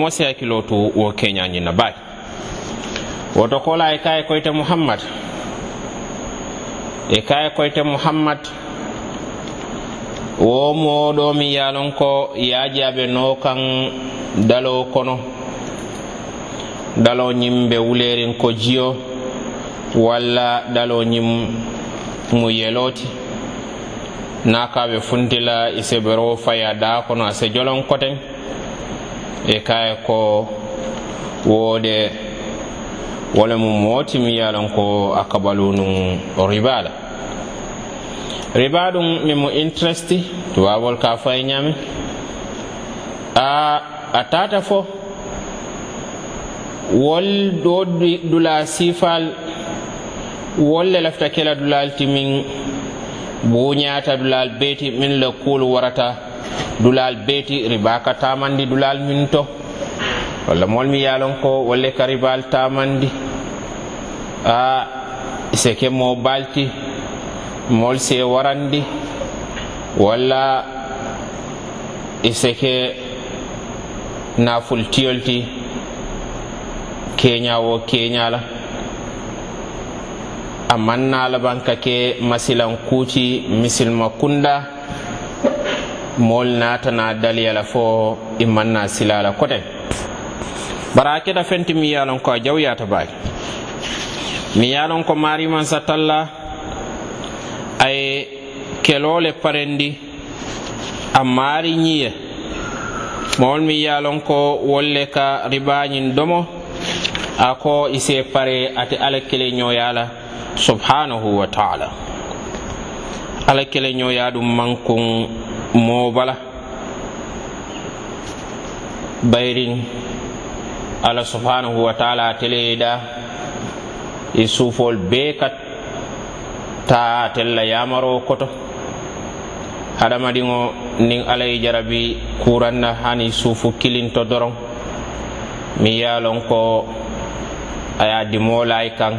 mose hakkiloo to wo keñañinna baay. Woto kola e kaye koyte muhammad. E kaye koyte muhammad wo moɗo mi yalon ko yajaɓe no kan dalo kono. Dalo ñim ɓe wulerin ko jiyo walla dalo ñim mu yeloti na kaɓe funtila e seɓero faya da kono ase jolon koten e kaye ko woode wala mu mooti mi yalon ko a kabalu num riba riba ɗum min mo interest tubabol ka fo e ñaami a a tata fo wol ɗo dula sifal wolle lafta kela dulal timin buñata dulal beeti min le kuul warata. dulal beeti riba ka tamandi dulal min to walla mool mi yalon ko wolle ka ribal tamandi. A seke mo balti mol se warandi. Walla seke nafultiyol ti keñawo keñala aman nalaban ka ke masilan kuuti misilma kunda moolu naatana daliyala fo i manna silala kote. Bara a keta fenti mi ye lon ko a jawyata baake mi ye lon ko maarimansa talla a ye keloo parendi a maari ñiye mawol mi ye lon ko wolle ka ribañin domo a ko i se pare ate ala kele ñoyala subhanahu wa taala. Ala kele ñoya ɗum mankun mobala bayrin ala subhanahu wa taala teleyeɗa e suufol bee kat ta tella yamaro koto. Hadamadiŋo niŋ alla ye jarabi kuranna hani suufu kilinto doroŋ mi ye a loŋ ko a ye a dimoo la kaŋ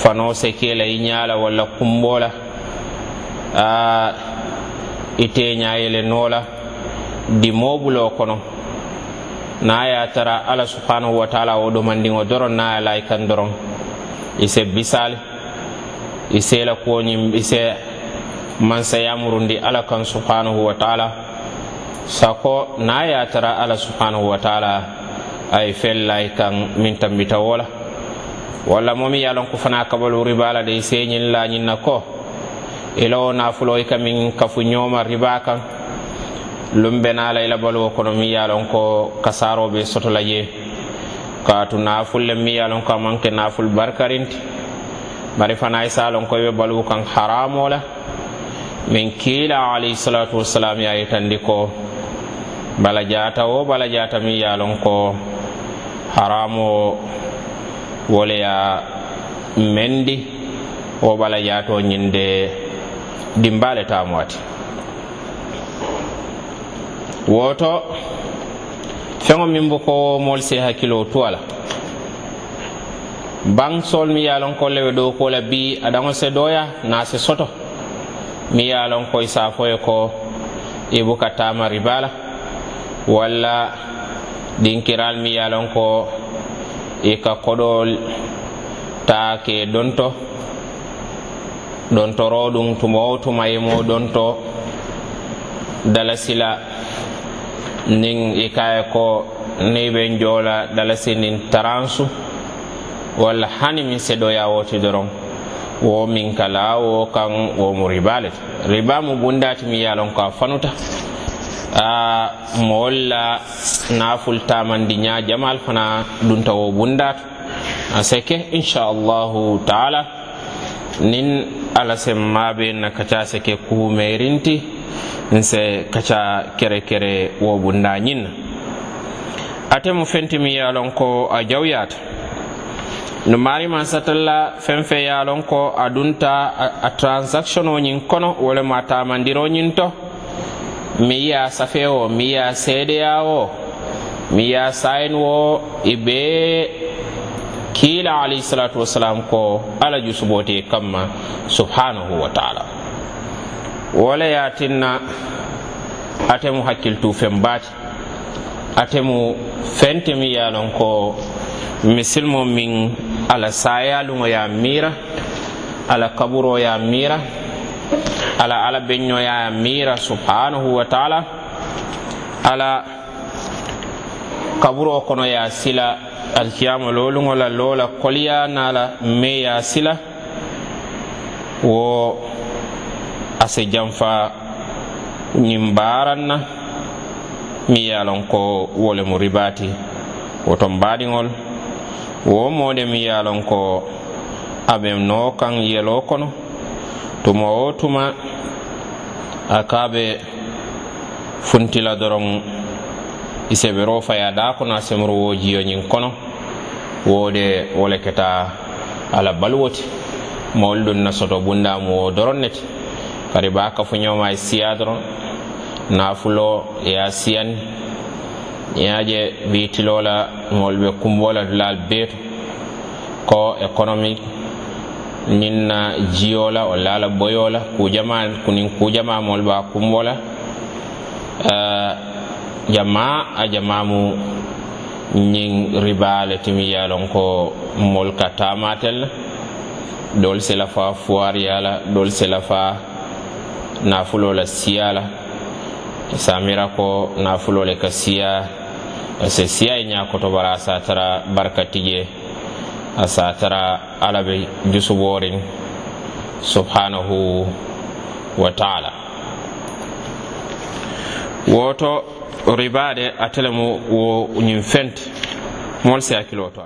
fanoo sekee la i ñaa la walla kumboo la aa iteñayele noola di mobulo kono. Na ya tara ala subhanahu wa taala wo ɗomandiŋo doron na ya layi kan doron ise bisali ise la kuwoñim ise mansayamurundi ala kan subhanahu wa taala. Sako na ya tara ala subhanahu wa taala ay fel layi kan min tambita wo la walla momi ye lon ko fana kabalu ribala de ise ñin lañin na ko. ilawo nafuloyi kamin kafu ñoma riba kan. Lumbe nala ila baluwo kono mi yalon ko kasaroɓe be je katu nafulle mi yalon ko amanke naful barkarinti. Bari fana i salon ko be baluwo kan haramola min kiila alayhi salatu wassalam ya yitandi ko. Bala jata wo bala jata mi yalon ko haramo woleya mendi. Wo bala jato ñinde dimbale tamo wati. Woto feŋo min bo ko moolu si hakkiloo tuwa la baŋ soolu miŋ ye a loŋ ko le be dookoo la bii adaŋo se doya naa se soto. Mi ye a ko i fo ye ko i buka tama ribaa la walla dinkiraalu mi ye a ko i ka koɗol ta ke donto. ɗon toro ɗum tuma o tuma e muɗon to. Dala nin i kaye ko ni ɓen joola dalasi nin taransu. Walla hani min seɗoya woti doron wo min kala wo kan womo ribale riba mu bundati mi yalon ko a fanuta. A mo wolla nafultamandi ña jamal fana ɗunta wo bundato a seke inchallahu taala. Nin ala semmaɓe na kaca seke kumerinti nse kaca kere kere wo bundañin ate mu fentimi yalon ko a jawyata no marima satalla fen fe ye lon ko a dunta a transaction oñin kono wolema tamandiroñin to. Mi yiya safe o mi yiya seedeya o mi yiya sayin wo i bee kiila alayhi salatu wasalam ko ala jusubote kamma subhanahu wa taala. Wala yatinna atemu hakkiltu fen baati atemu fente mi yalon ko misilmo min ala sayaluŋo ya miira ala kaburo ya miira ala ala beñoya ya miira subhanahu wa taala ala kaburo kono ya sila alkiyama loluŋo la loo koliya nala me ya sila wo ase janfa ñiŋ baran na miŋ ye a loŋ ko wo lemu ribati woton baadiŋol wo mode miŋ ye a loŋ ko a be noo kaŋ yeloo kono tuma wo tuma a ka be funtila doroŋ i faya daa kono a semuru wo jiyo ñiŋ kono. wo de keta ala balwoti ti ɗum na soto bundamu wo doron ne ti kadi ba kafuñoma e siya doron nafulo e ya siyan siyani ñaaje wiitilola ɓe kumbola dulal beeto ko économique ninna jiyola o ala boyola kujama kunin kujama moolu ɓa kumbola. Eh, jama a jamamu ñiŋ ribale timi ye loŋ ko moolu ka taamatel. La doolu se lafa fuwariya la doolu se lafa nafuloo la siya la samira ko nafuloo le ka siya. Parce que siya ye ñaa koto bara a se a tara barka tije a se a tara ala be jusubooriŋ subhanahu wa taala. Woto ribade atele mo wo ñin fente mol si hakkilo to